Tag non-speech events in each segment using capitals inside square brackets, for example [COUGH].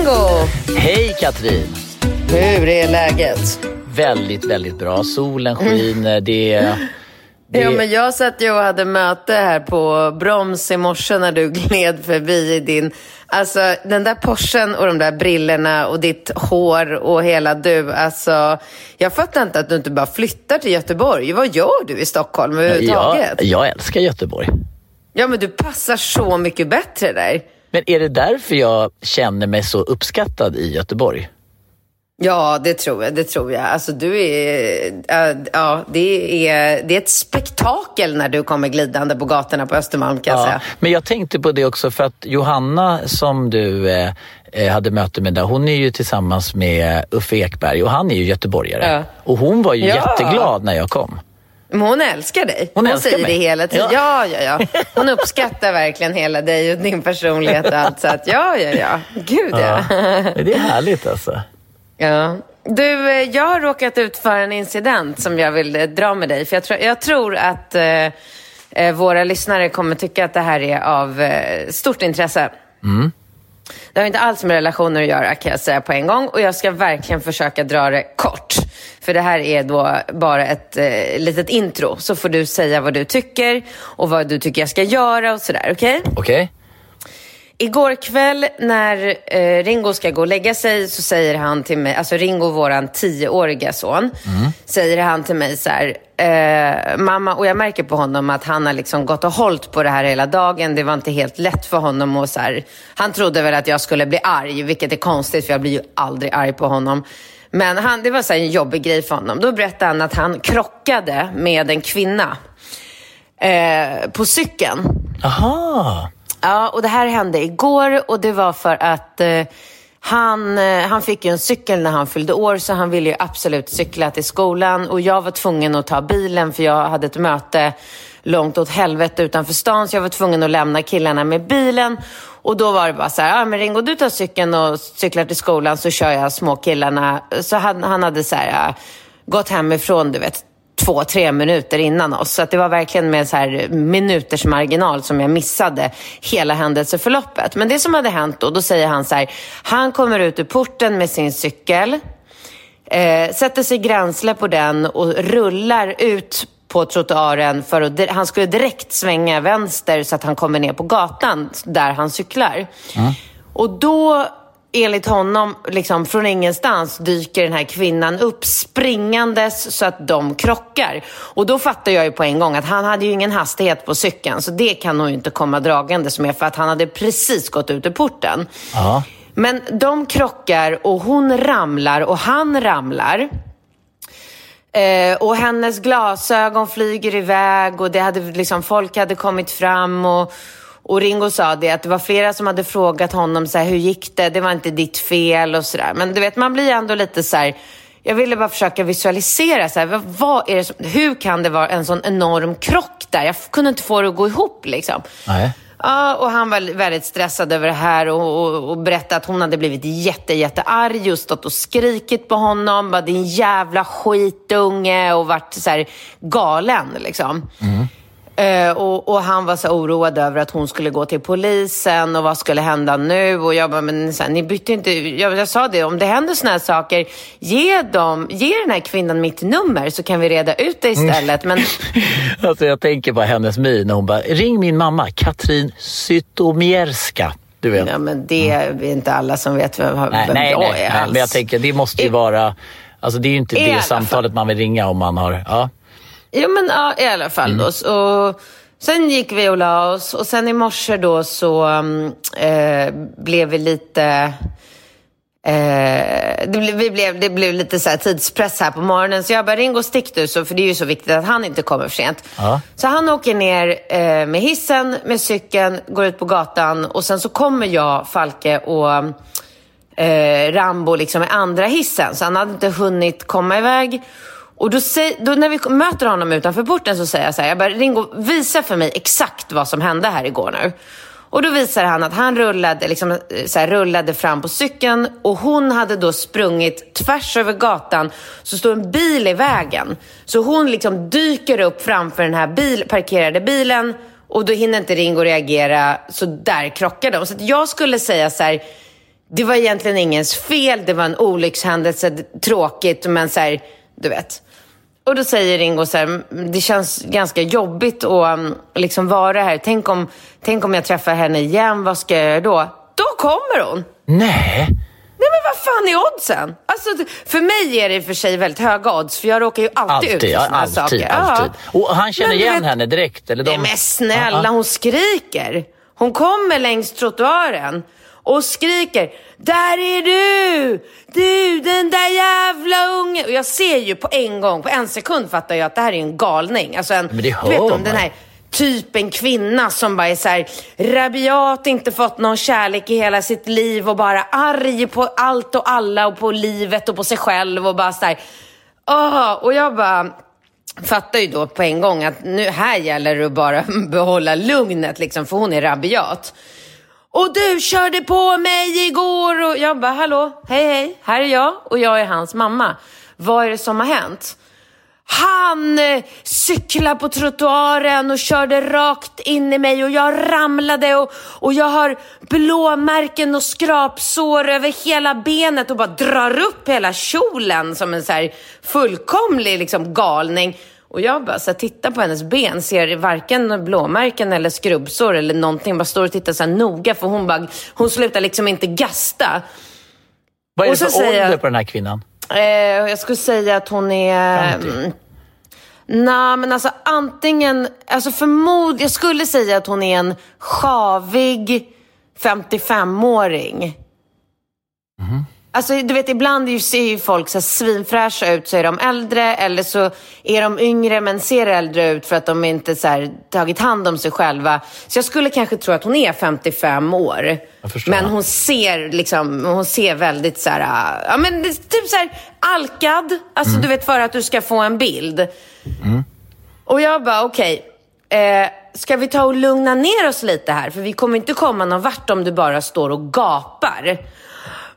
Bingo! Hej Katrin! Hur är läget? Väldigt, väldigt bra. Solen skiner. Det, [LAUGHS] det... Ja, men jag satt ju och hade möte här på Broms i morse när du [LAUGHS] gled förbi i din... Alltså den där Porschen och de där brillorna och ditt hår och hela du. Alltså, jag fattar inte att du inte bara flyttar till Göteborg. Vad gör du i Stockholm överhuvudtaget? Jag, jag älskar Göteborg. Ja, men du passar så mycket bättre där. Men är det därför jag känner mig så uppskattad i Göteborg? Ja, det tror jag. Det tror jag. Alltså, du är, äh, ja, det, är, det är ett spektakel när du kommer glidande på gatorna på Östermalm kan jag säga. Men jag tänkte på det också för att Johanna som du eh, eh, hade möte med där, hon är ju tillsammans med Uffe Ekberg och han är ju göteborgare. Ja. Och hon var ju ja. jätteglad när jag kom. Men hon älskar dig. Hon, hon älskar säger mig. det hela tiden. Ja. ja, ja, ja. Hon uppskattar verkligen hela dig och din personlighet och allt. Så att ja, ja, ja. Gud, ja. ja. Det är härligt alltså. Ja. Du, eh, jag har råkat ut för en incident som jag vill eh, dra med dig. För jag tror, jag tror att eh, våra lyssnare kommer tycka att det här är av eh, stort intresse. Mm. Det har inte alls med relationer att göra kan jag säga på en gång. Och jag ska verkligen försöka dra det kort. För det här är då bara ett eh, litet intro. Så får du säga vad du tycker och vad du tycker jag ska göra och sådär. Okej? Okay? Okej. Okay. Igår kväll när eh, Ringo ska gå och lägga sig så säger han till mig, alltså Ringo, våran tioåriga son, mm. säger han till mig så här, eh, mamma, och jag märker på honom att han har liksom gått och hållit på det här hela dagen. Det var inte helt lätt för honom och så här, han trodde väl att jag skulle bli arg, vilket är konstigt för jag blir ju aldrig arg på honom. Men han, det var så en jobbig grej för honom. Då berättade han att han krockade med en kvinna eh, på cykeln. Aha. Ja, och det här hände igår och det var för att eh, han, eh, han fick ju en cykel när han fyllde år så han ville ju absolut cykla till skolan och jag var tvungen att ta bilen för jag hade ett möte långt åt helvete utanför stan så jag var tvungen att lämna killarna med bilen. Och då var det bara så här, ja men Ringo du tar cykeln och cyklar till skolan så kör jag småkillarna. Så han, han hade så här, äh, gått hemifrån, du vet, två, tre minuter innan oss. Så att det var verkligen med så här minuters marginal som jag missade hela händelseförloppet. Men det som hade hänt då, då säger han så här, han kommer ut ur porten med sin cykel, eh, sätter sig gränsle på den och rullar ut på trottoaren för att han skulle direkt svänga vänster så att han kommer ner på gatan där han cyklar. Mm. Och då enligt honom, liksom från ingenstans, dyker den här kvinnan upp springandes så att de krockar. Och då fattar jag ju på en gång att han hade ju ingen hastighet på cykeln, så det kan hon ju inte komma dragandes med för att han hade precis gått ut ur porten. Ja. Men de krockar och hon ramlar och han ramlar. Eh, och hennes glasögon flyger iväg och det hade, liksom, folk hade kommit fram och och Ringo sa det att det var flera som hade frågat honom så här, hur gick det? Det var inte ditt fel och sådär. Men du vet, man blir ändå lite så här, jag ville bara försöka visualisera så här, vad är det som, hur kan det vara en sån enorm krock där? Jag kunde inte få det att gå ihop liksom. Nej. Ja, och han var väldigt stressad över det här och, och, och berättade att hon hade blivit jätte, jättearg och stått och skrikit på honom. Bara, din jävla skitunge och varit så här galen liksom. Mm. Eh, och, och, han var så oroad över att hon skulle gå till polisen och vad skulle hända nu? Och jag bara, men så här, ni bytte inte... Jag, jag sa det, om det händer såna här saker, ge, dem, ge den här kvinnan mitt nummer så kan vi reda ut det istället. Men... [LAUGHS] alltså jag tänker på hennes min hon bara, ring min mamma, Katrin Zytomierska. Du vet. Ja, men det är inte alla som vet vem, nej, vem nej, jag nej, är nej, alls. Men jag tänker, det måste ju vara... Alltså det är ju inte I det alla samtalet man vill ringa om man har... Ja. Jo, men ja, i alla fall Mm. då. Så, sen gick vi och la oss och sen i morse då så um, eh, blev vi lite... Eh, det, blev, vi blev, det blev lite så här tidspress här på morgonen så jag bara, ring och stick du, så, för det är ju så viktigt att han inte kommer för sent. Ja. Så han åker ner eh, med hissen, med cykeln, går ut på gatan och sen så kommer jag, Falke och eh, Rambo liksom i andra hissen. Så han hade inte hunnit komma iväg. Och då, sä- då när vi möter honom utanför porten så säger jag så här, jag bara, Ringo, visa för mig exakt vad som hände här igår nu. Och då visar han att han rullade, liksom, eh, så här, rullade fram på cykeln och hon hade då sprungit tvärs över gatan så står en bil i vägen. Så hon liksom dyker upp framför den här bil, parkerade bilen och då hinner inte Ringo reagera så där krockar de. Så att jag skulle säga så här, det var egentligen ingens fel, det var en olyckshändelse, tråkigt men så här, du vet. Och då säger Ringo så här, det känns ganska jobbigt att um, liksom vara här. Tänk om, tänk om jag träffar henne igen, vad ska jag göra då? Då kommer hon! Nej. Nej men vad fan är oddsen? Alltså, för mig är det i och för sig väldigt höga odds, för jag råkar ju alltid, ut Alltid, för ja, såna alltid, saker. alltid. Ja. Och han känner Men igen vet- henne direkt? Eller de... Nej men snälla, Ja, ja. hon skriker. Hon kommer längs trottoaren och skriker. Där är du! Du, den där jävla unge. Och jag ser ju på en gång, på en sekund fattar jag att det här är en galning. Alltså en, Men det du hör vet om den här typen kvinna som bara är så här rabiat, inte fått någon kärlek i hela sitt liv och bara arg på allt och alla och på livet och på sig själv och bara så här. Åh, och jag bara fattar ju då på en gång att nu här gäller det att bara [LAUGHS] behålla lugnet liksom, för hon är rabiat. Och du körde på mig igår och jag bara, hallå, hej hej, här är jag och jag är hans mamma. Vad är det som har hänt? Han eh, cyklade på trottoaren och körde rakt in i mig och jag ramlade och, och jag har blåmärken och skrapsår över hela benet och bara drar upp hela kjolen som en så här fullkomlig liksom, galning. Och jag bara så här, tittar på hennes ben, ser varken blåmärken eller skrubbsår eller någonting. Bara står och tittar så här noga för hon, bara, hon slutar liksom inte gasta. Vad är det för ålder på den här kvinnan? Eh, jag skulle säga att hon är... 50. Mm, Nej, men alltså antingen... Alltså förmod, jag skulle säga att hon är en sjavig 55-åring. Alltså du vet ibland ser ju folk så svinfräscha ut så är de äldre eller så är de yngre men ser äldre ut för att de inte så här, tagit hand om sig själva. Så jag skulle kanske tro att hon är 55 år. Men hon ser liksom, hon ser väldigt så här, ja men typ så här alkad. Alltså du vet för att du ska få en bild. Och jag bara okej. Eh, ska vi ta och lugna ner oss lite här? För vi kommer inte komma någon vart om du bara står och gapar.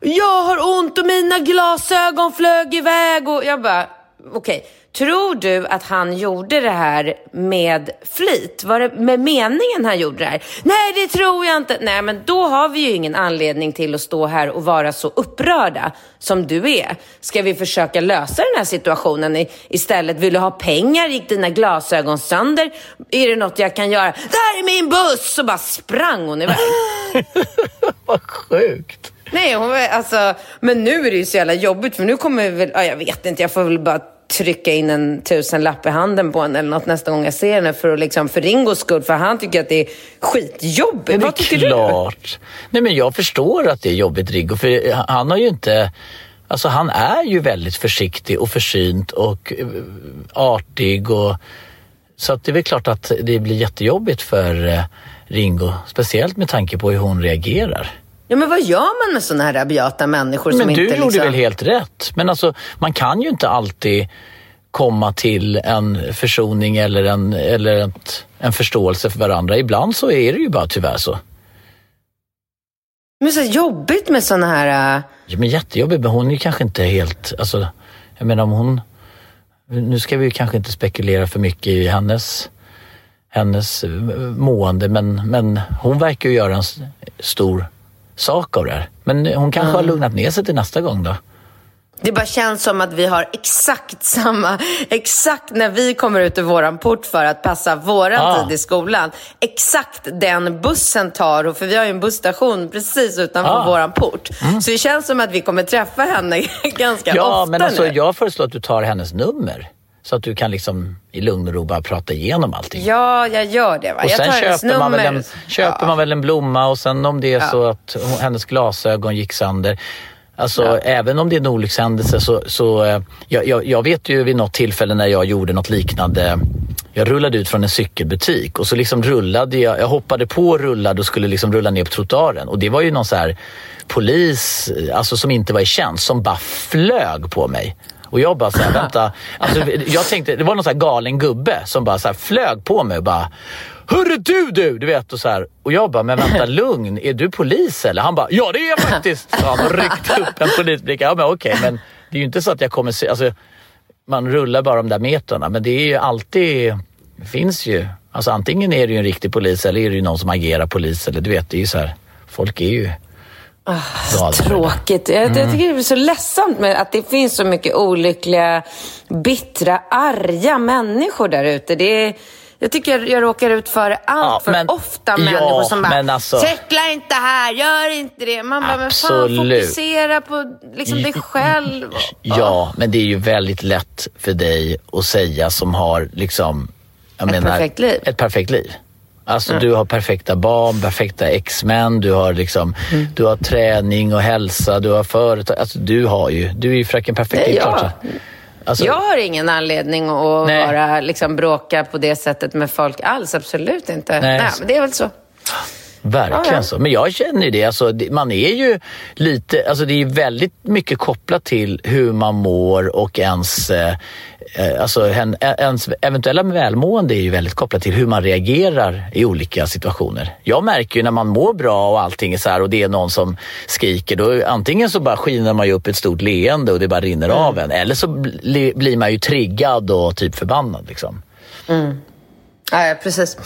Jag har ont och mina glasögon flög iväg och jag bara, okej. Tror du att han gjorde det här med flit? Var det med meningen han gjorde det här? Nej, det tror jag inte. Nej, men då har vi ju ingen anledning till att stå här och vara så upprörda som du är. Ska vi försöka lösa den här situationen istället? Vill du ha pengar? Gick dina glasögon sönder? Är det något jag kan göra? Där är min buss! Så bara sprang hon iväg. [LAUGHS] Vad sjukt. Nej, hon, alltså, men nu är det ju så jävla jobbigt för nu kommer väl, ja, jag vet inte, jag får väl bara trycka in en tusenlapp i handen på henne eller något nästa gång jag ser henne för, att liksom, för Ringos skull, för han tycker att det är skitjobbigt. Men det är Vad tycker klart. Nej, men jag förstår att det är jobbigt, Riggo, för han har ju inte... Alltså han är ju väldigt försiktig och försynt och eh, artig. Och, så att det är väl klart att det blir jättejobbigt för eh, Ringo. Speciellt med tanke på hur hon reagerar. Ja, men vad gör man med sådana här rabiata människor som Men du inte gjorde liksom... väl helt rätt. Men alltså, man kan ju inte alltid komma till en försoning eller, en, eller ett, en förståelse för varandra. Ibland så är det ju bara tyvärr så. Men så jobbigt med sådana här... äh, Ja, men jättejobbigt, men hon är ju kanske inte helt... Alltså, jag menar om hon... Nu ska vi ju kanske inte spekulera för mycket i hennes, hennes eh, mående, men, men hon verkar ju göra en stor sak av det här. Men hon kanske har lugnat ner sig till nästa gång då. Det bara känns som att vi har exakt samma, exakt när vi kommer ut ur våran port för att passa våran Ah. tid i skolan. Exakt den bussen tar, och för vi har ju en busstation precis utanför Ah. våran port. Så det känns som att vi kommer träffa henne [LAUGHS] ganska Ja, ofta men alltså nu. jag föreslår att du tar hennes nummer. Så att du kan liksom i lugn och ro bara prata igenom allting. Ja, jag gör det. Va? Och jag sen köper, man väl, en, köper Ja. man väl en blomma och sen om det är så att hennes glasögon gick sönder. Alltså även om det är en olyckshändelse så, så eh, jag, jag, jag vet ju vid något tillfälle när jag gjorde något liknande. Jag rullade ut från en cykelbutik och så liksom rullade jag, jag hoppade på rullade och skulle liksom rulla ner på trottoaren och det var ju någon så här polis, eh, alltså som inte var i tjänst, som bara flög på mig. Och jag bara såhär, [LAUGHS] vänta. Alltså, jag tänkte, det var någon så galen gubbe som bara så flög på mig och bara Hörru du du! Du vet och så här. Och jag bara, men vänta [LAUGHS] lugn, är du polis eller? Han bara, ja det är jag faktiskt! Så han ryckte upp en polisbricka. Ja men okej, men det är ju inte så att jag kommer se, alltså man rullar bara de där metrarna men det är ju alltid, det finns ju, alltså antingen är det ju en riktig polis eller är det ju någon som agerar polis eller du vet, det är ju så här, folk är ju galna. Tråkigt. Jag, Mm. jag tycker det är så ledsamt med att det finns så mycket olyckliga, bittra, arga människor där ute. Det är, jag tycker jag råkar ut för allt Ja, för men- ofta ja, människor som bara, alltså- cykla inte här, gör inte det. Man bara, men fan, Absolut. fokusera på liksom dig själv. Ja, men det är ju väldigt lätt för dig att säga som har liksom... Jag Ett perfekt liv. Ett perfekt liv. Alltså du har perfekta barn, perfekta exmän, du har liksom, Mm. du har träning och hälsa, du har företag. Alltså du har ju, du är ju fröken perfekt. Det är jag. så. Alltså, Jag har ingen anledning att Nej. vara, liksom, bråka på det sättet med folk alls. Absolut inte. Nej. Nej, men det är väl så. Verkligen Ja, ja. så. Men jag känner ju det. Alltså, man är ju lite, alltså det är väldigt mycket kopplat till hur man mår och ens, eh, eh, alltså hen, ens eventuella välmående är ju väldigt kopplat till hur man reagerar i olika situationer. Jag märker ju när man mår bra och allting är så här och det är någon som skriker, då antingen så bara skiner man ju upp ett stort leende och det bara rinner Mm. av en. Eller så bli, blir man ju triggad och typ förbannad liksom. Ja, ja, precis.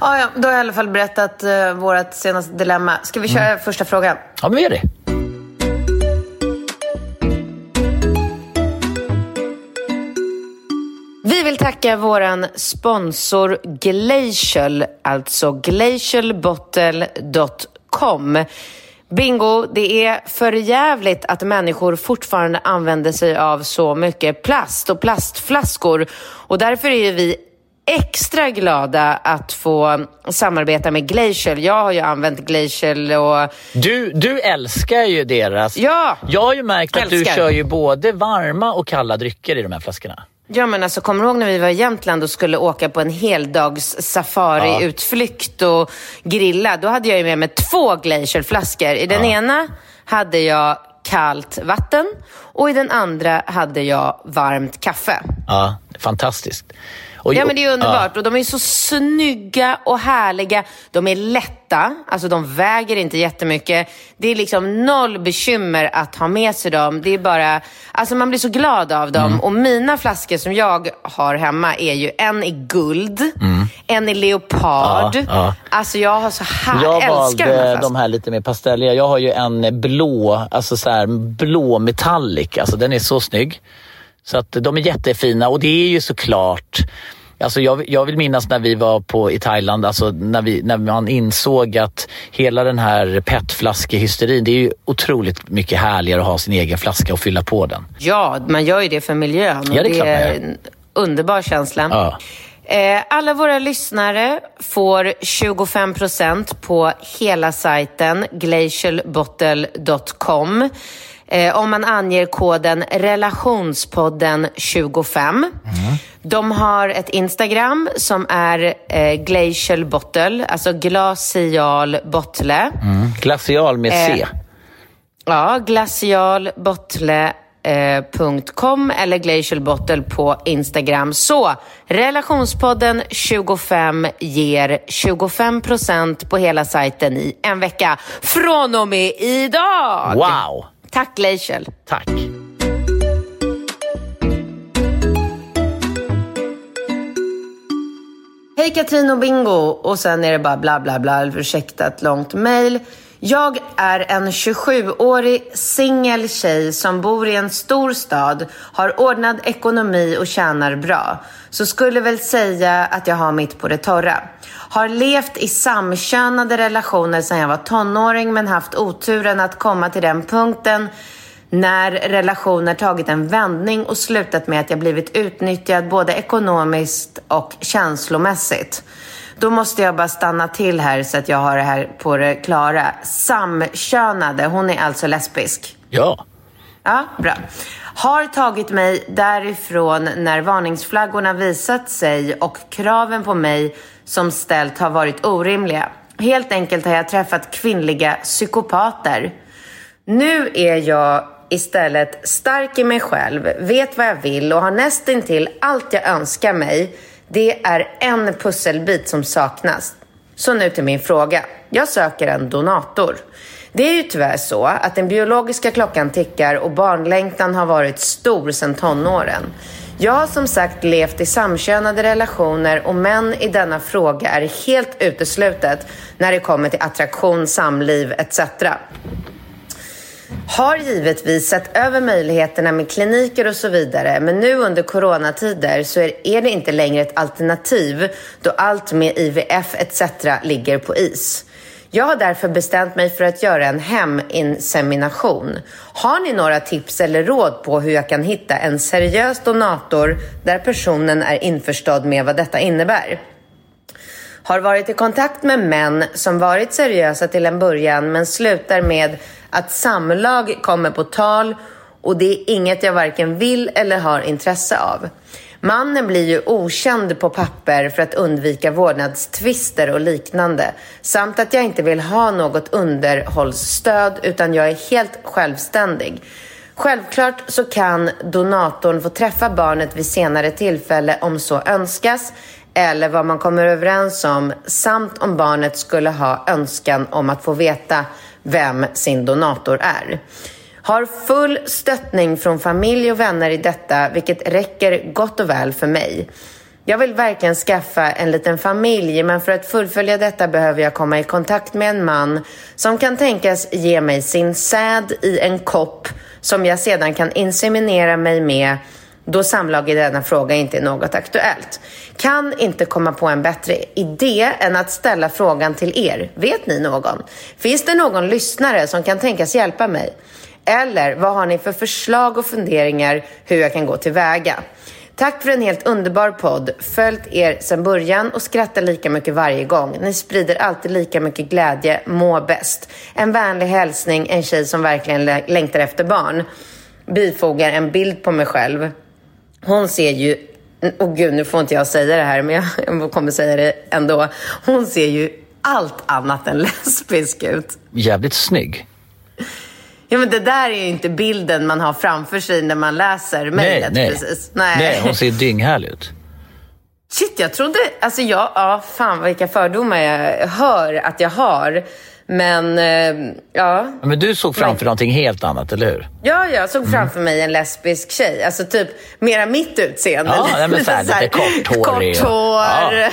Ja, ja, då har jag i alla fall berättat uh, vårt senaste dilemma. Ska vi köra första frågan? Ja, men vi gör det. Vi vill tacka våran sponsor Glacial, alltså glacialbottle.com. Bingo, det är för jävligt att människor fortfarande använder sig av så mycket plast och plastflaskor. Och därför är ju vi extra glada att få samarbeta med Glacial. Jag har ju använt Glacial och Du, du älskar ju deras... Ja! Jag har ju märkt att du Älskar. kör ju både varma och kalla drycker i de här flaskorna. Ja, men alltså, kommer du ihåg när vi var i Jämtland och skulle åka på en heldags safari-utflykt och grilla? Då hade jag ju med mig två glacierflaskor. I den ena hade jag kallt vatten och i den andra hade jag varmt kaffe. Ja, fantastiskt. Och, Ja, men det är underbart. Och de är så snygga och härliga. De är lätta, alltså de väger inte jättemycket. Det är liksom noll bekymmer att ha med sig dem. Det är bara, alltså man blir så glad av dem. Mm. Och mina flaskor som jag har hemma är ju en i guld, en i leopard. Mm. Ja, ja. Alltså jag har så här, Jag älskar de här flaskorna. de här lite mer pastelliga. Jag har ju en blå, alltså så här blå metallic. Alltså den är så snygg. Så att de är jättefina och det är ju såklart Alltså jag, jag vill minnas när vi var på, i Thailand, alltså när, vi, när man insåg att hela den här petflaskehysterin, det är ju otroligt mycket härligare att ha sin egen flaska och fylla på den. Ja, man gör ju det för miljön. Ja, det är klart man gör. en underbar känsla. Ja. Eh, Alla våra lyssnare får 25% på hela sajten glacialbottle.com eh, om man anger koden relationspodden25. De har ett Instagram som är eh, glacial bottle, alltså glacial bottle. Mm. Glacial med C. Eh, Ja, glacialbottle.com eller glacialbottle på Instagram. Så, relationspodden 25 ger 25% på hela sajten i en vecka från och med idag. Wow! Tack Glacial. Tack. Hej Katrin och Bingo. Och sen är det bara bla bla bla. Ursäkta ett långt mejl. Jag är en 27-årig singel tjej som bor i en stor stad, har ordnad ekonomi och tjänar bra. Så skulle väl säga att jag har mitt på det torra. Har levt i samkönade relationer sedan jag var tonåring men haft oturen att komma till den punkten när relationer tagit en vändning och slutat med att jag blivit utnyttjad både ekonomiskt och känslomässigt. Då måste jag bara stanna till här så att jag har det här på det klara. Samkönade, hon är alltså lesbisk? Ja. Ja, bra. Har tagit mig därifrån när varningsflaggorna visat sig och kraven på mig som ställt har varit orimliga. Helt enkelt har jag träffat kvinnliga psykopater. Nu är jag istället stark i mig själv, vet vad jag vill och har nästintill allt jag önskar mig. Det är en pusselbit som saknas. Så nu till min fråga. Jag söker en donator. Det är ju tyvärr så att den biologiska klockan tickar och barnlängtan har varit stor sedan tonåren. Jag har som sagt levt i samkönade relationer och män i denna fråga är helt uteslutet när det kommer till attraktion, samliv etc. Har givetvis sett över möjligheterna med kliniker och så vidare men nu under coronatider så är det inte längre ett alternativ då allt med IVF etc ligger på is. Jag har därför bestämt mig för att göra en heminsemination. Har ni några tips eller råd på hur jag kan hitta en seriös donator där personen är införstådd med vad detta innebär? Har varit i kontakt med män som varit seriösa till en början men slutar med att samlag kommer på tal och det är inget jag varken vill eller har intresse av. Mannen blir ju okänd på papper för att undvika vårdnadstvister och liknande. Samt att jag inte vill ha något underhållsstöd utan jag är helt självständig. Självklart så kan donatorn få träffa barnet vid senare tillfälle om så önskas eller vad man kommer överens om samt om barnet skulle ha önskan om att få veta vem sin donator är. Har full stöttning från familj och vänner i detta, vilket räcker gott och väl för mig. Jag vill verkligen skaffa en liten familj, men för att fullfölja detta behöver jag komma i kontakt med en man som kan tänkas ge mig sin säd i en kopp som jag sedan kan inseminera mig med då samlag i denna fråga inte är något aktuellt. Kan inte komma på en bättre idé än att ställa frågan till er. Vet ni någon? Finns det någon lyssnare som kan tänkas hjälpa mig? Eller vad har ni för förslag och funderingar hur jag kan gå tillväga? Tack för en helt underbar podd. Följt er sedan början och skrattar lika mycket varje gång. Ni sprider alltid lika mycket glädje. Må bäst. En vänlig hälsning, en tjej som verkligen längtar efter barn. Bifogar en bild på mig själv. Hon ser ju, och gud nu får inte jag säga det här men jag, kommer säga det ändå. Hon ser ju allt annat än [LAUGHS] lesbisk ut. Jävligt snygg. Ja, men det där är ju inte bilden man har framför sig när man läser mejlet. Nej, precis. nej. nej, hon ser dynghärlig ut. Shit, jag trodde... Alltså jag... Ja, fan vilka fördomar jag hör att jag har. Men, eh, ja. Men du såg framför men... någonting helt annat, eller hur? Ja, jag såg framför mm. mig en lesbisk tjej. Alltså typ mera mitt utseende. Ja, lite, men så här, lite korthårig. Kort hår. Ja.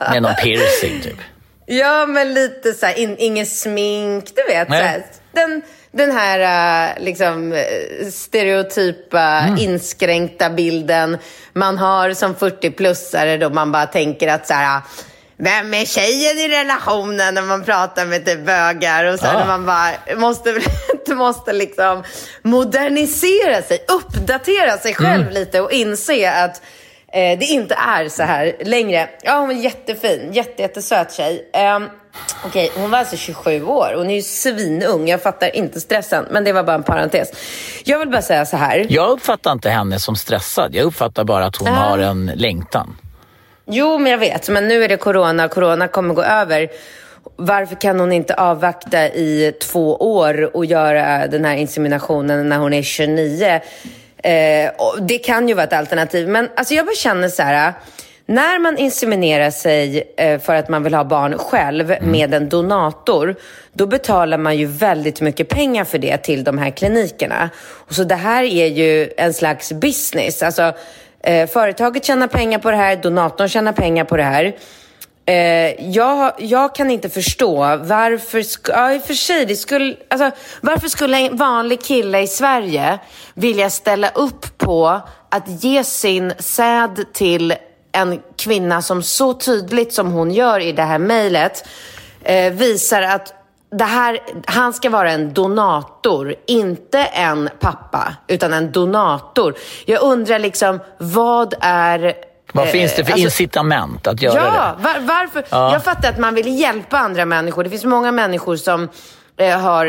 [LAUGHS] Med någon piercing, typ. Ja, men lite så här, in, inget smink, du vet. Nej. Så här, den, den här uh, liksom, eh, stereotypa, mm. inskränkta bilden man har som 40-plussare då man bara tänker att så här, vem är tjejen i relationen när man pratar med typ bögar och sen ja. när man bara måste, [LAUGHS] måste liksom modernisera sig, uppdatera sig själv mm. lite och inse att eh, det inte är så här längre. Ja, hon är jättefin, jätte, jättesöt tjej. Um, Okej, okay, hon var alltså 27 år. Hon är ju svinung. Jag fattar inte stressen, men det var bara en parentes. Jag vill bara säga så här. Jag uppfattar inte henne som stressad. Jag uppfattar bara att hon uh. har en längtan. Jo, men jag vet. Men nu är det corona. Corona kommer gå över. Varför kan hon inte avvakta i två år och göra den här inseminationen när hon är 29? Eh, det kan ju vara ett alternativ. Men alltså jag bara känner så här. När man inseminerar sig eh, för att man vill ha barn själv mm. med en donator, då betalar man ju väldigt mycket pengar för det till de här klinikerna. Och så det här är ju en slags business. Alltså, eh, företaget tjänar pengar på det här, donatorn tjänar pengar på det här. Eh, jag, jag kan inte förstå varför, sk- ja, i och för sig, det skulle, alltså, varför skulle en vanlig kille i Sverige vilja ställa upp på att ge sin säd till en kvinna som så tydligt som hon gör i det här mejlet eh, visar att det här, han ska vara en donator, inte en pappa, utan en donator. Jag undrar liksom, vad är Vad finns det för alltså- incitament att göra Ja, det? var, varför? Ja. Jag fattar att man vill hjälpa andra människor. Det finns många människor som eh, har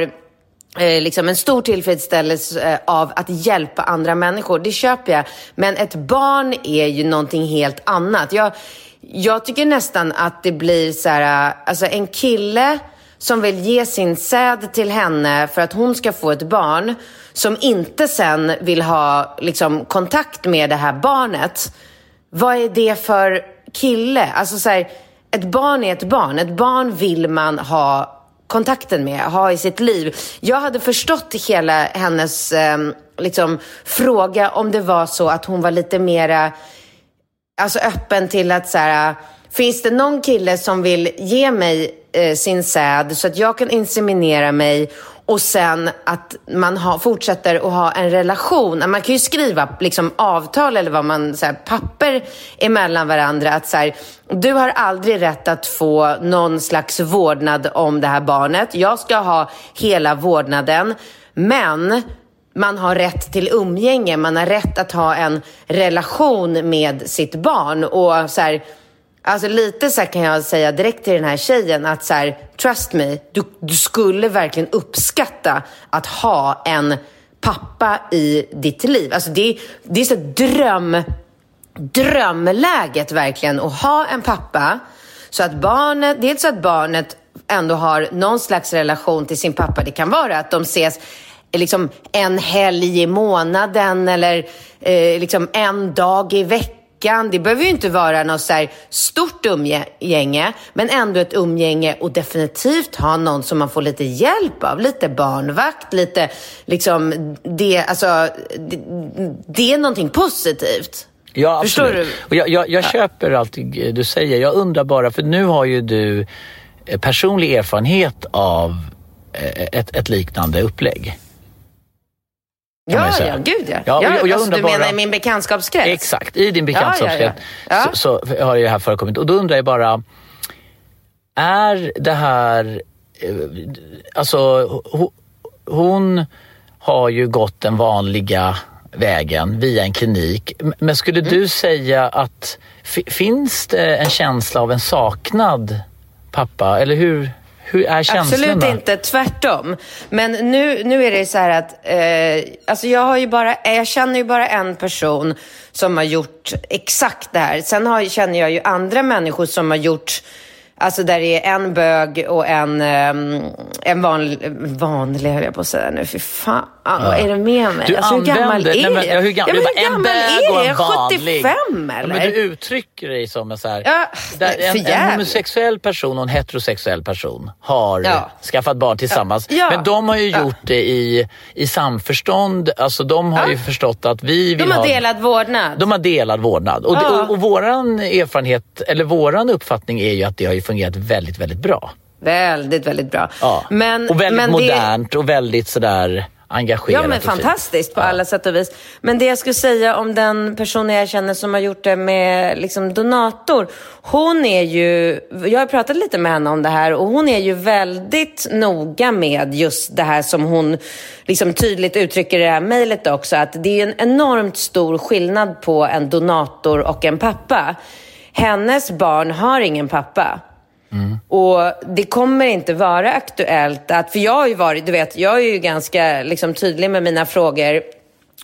eh, liksom en stor tillfredsställelse eh, av att hjälpa andra människor. Det köper jag. Men ett barn är ju någonting helt annat. Jag, jag tycker nästan att det blir så här, eh, alltså en kille som vill ge sin säd till henne för att hon ska få ett barn, som inte sen vill ha liksom, kontakt med det här barnet. Vad är det för kille? Alltså så här, ett barn är ett barn. Ett barn vill man ha kontakten med, ha i sitt liv. Jag hade förstått hela hennes eh, liksom, fråga om det var så att hon var lite mera alltså öppen till att så här, finns det någon kille som vill ge mig eh, sin säd så att jag kan inseminera mig och sen att man ha, fortsätter att ha en relation. Man kan ju skriva liksom, avtal eller vad man, så här, papper emellan varandra. Att så här, du har aldrig rätt att få någon slags vårdnad om det här barnet. Jag ska ha hela vårdnaden. Men man har rätt till umgänge, man har rätt att ha en relation med sitt barn. Och så här, alltså lite så här kan jag säga direkt till den här tjejen att så här, trust me, du, du skulle verkligen uppskatta att ha en pappa i ditt liv. Alltså det, det är så dröm, drömläget verkligen att ha en pappa så att barnet, dels så att barnet ändå har någon slags relation till sin pappa. Det kan vara att de ses eh, liksom en helg i månaden eller eh, liksom en dag i veckan. Det behöver ju inte vara något så här stort umgänge, men ändå ett umgänge och definitivt ha någon som man får lite hjälp av. Lite barnvakt, lite liksom det, alltså, det, det är någonting positivt. Ja, Förstår absolut. du? Och jag jag, jag köper allt du säger. Jag undrar bara, för nu har ju du eh, personlig erfarenhet av eh, ett, ett liknande upplägg. Ja, ja, gud ja. Ja, jag- och jag alltså, undrar du menar bara- i min bekantskapskrets? Exakt, i din bekantskapskrets Ja, ja, ja. Så, så har det här förekommit. Och då undrar jag bara, är det här, eh, alltså ho, hon har ju gått den vanliga vägen via en klinik. Men skulle Mm. du säga att fi- finns det en känsla av en saknad pappa? Eller hur, hur är känslorna? Absolut inte, tvärtom. Men nu, nu är det så här att, eh, alltså jag, har ju bara, jag känner ju bara en person som har gjort exakt det här. Sen har, känner jag ju andra människor som har gjort Alltså där det är en bög och en, ehm, en vanlig, vanlig höll jag på att säga nu. Fy fan, vad är det med mig? Du alltså, hur gammal är nej, men, jag? ja, hur gammal, ja, men hur en gammal bög och är en jag? vanlig. 75 eller? Ja, men du uttrycker dig som en så här, Ja, en, en homosexuell person och en heterosexuell person har Ja. skaffat barn tillsammans. Ja. Men de har ju Ja. gjort det i, i samförstånd. Alltså de har Ja. ju förstått att vi vill De har ha... delad vårdnad. De har delad vårdnad. Och, Ja. och, och våran erfarenhet, eller våran uppfattning är ju att det har ju fungerat väldigt, väldigt bra. Väldigt, väldigt bra. Ja. Men, och väldigt men det- modernt och väldigt sådär engagerat. Ja, men fantastiskt på Ja. alla sätt och vis. Men det jag skulle säga om den personen jag känner som har gjort det med liksom, donator. Hon är ju, jag har pratat lite med henne om det här och hon är ju väldigt noga med just det här som hon liksom tydligt uttrycker i det här mejlet också. Att det är en enormt stor skillnad på en donator och en pappa. Hennes barn har ingen pappa. Och det kommer inte vara aktuellt att, för jag har ju varit, du vet, jag är ju ganska liksom, tydlig med mina frågor.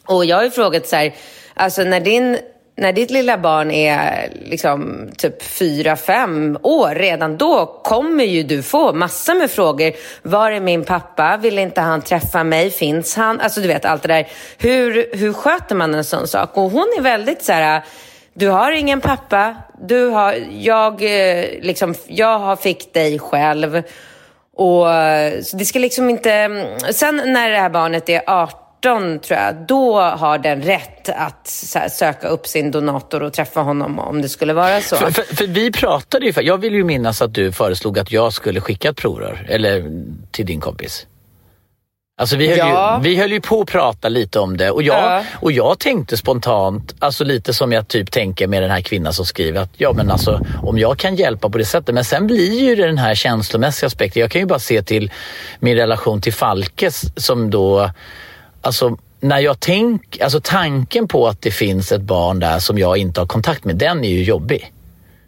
Och jag har ju frågat så här, alltså när din när ditt lilla barn är liksom typ fyra fem år, redan då kommer ju du få massor med frågor. Var är min pappa? Vill inte han träffa mig? Finns han? Alltså du vet allt det där. Hur, hur sköter man en sån sak? Och hon är väldigt så här, du har ingen pappa, du har, jag, eh, liksom, jag har fick dig själv. Och, så det ska liksom inte... Sen när det här barnet är 18 tror jag, då har den rätt att här, söka upp sin donator och träffa honom om det skulle vara så. För, för, för vi pratade ju, för, jag vill ju minnas att du föreslog att jag skulle skicka ett provrör, eller till din kompis. Alltså vi höll, Ja. ju, vi höll ju på att prata lite om det och jag, Ja. och jag tänkte spontant, alltså lite som jag typ tänker med den här kvinnan som skriver att ja men alltså om jag kan hjälpa på det sättet. Men sen blir ju det den här känslomässiga aspekten. Jag kan ju bara se till min relation till Falkes som då, alltså när jag tänk, alltså tanken på att det finns ett barn där som jag inte har kontakt med, den är ju jobbig.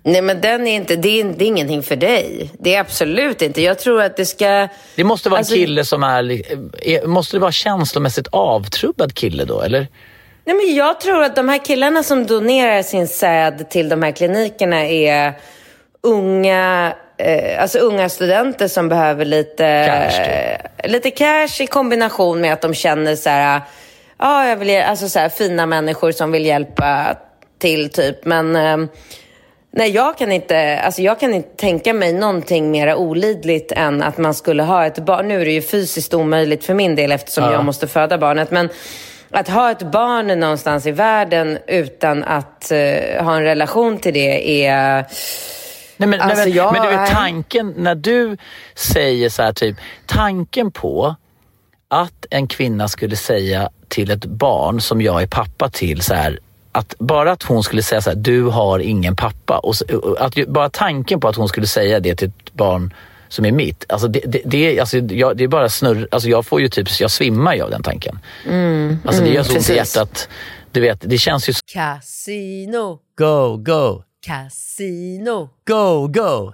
Nej, men den är inte, det är, det är ingenting för dig. Det är absolut inte. Jag tror att det ska... Det måste vara Alltså- en kille som är, måste det vara känslomässigt avtrubbad kille då eller? Nej, men jag tror att de här killarna som donerar sin säd till de här klinikerna är unga, eh, alltså unga studenter som behöver lite Cash, eh, lite cash i kombination med att de känner så här, ja, jag vill, alltså så här, fina människor som vill hjälpa till typ. Men eh, nej, jag kan inte, alltså jag kan inte tänka mig någonting mer olidligt än att man skulle ha ett barn. Nu är det ju fysiskt omöjligt för min del eftersom Ja. jag måste föda barnet. Men att ha ett barn någonstans i världen utan att eh, ha en relation till det är... Nej, men, Alltså, nej, men, jag men du vet är- tanken, när du säger så här typ, tanken på att en kvinna skulle säga till ett barn som jag är pappa till så här, att bara att hon skulle säga så här, du har ingen pappa. Och, att, ju- bara tanken på att hon skulle säga det till ett barn som är mitt, alltså det, det, det, är- alltså jag, det är bara snurr, alltså jag får ju typ, jag svimmar ju av den tanken. alltså det gör så ont i hjärtat. Du vet, det känns ju... Casino, Go, go, casino, go, go!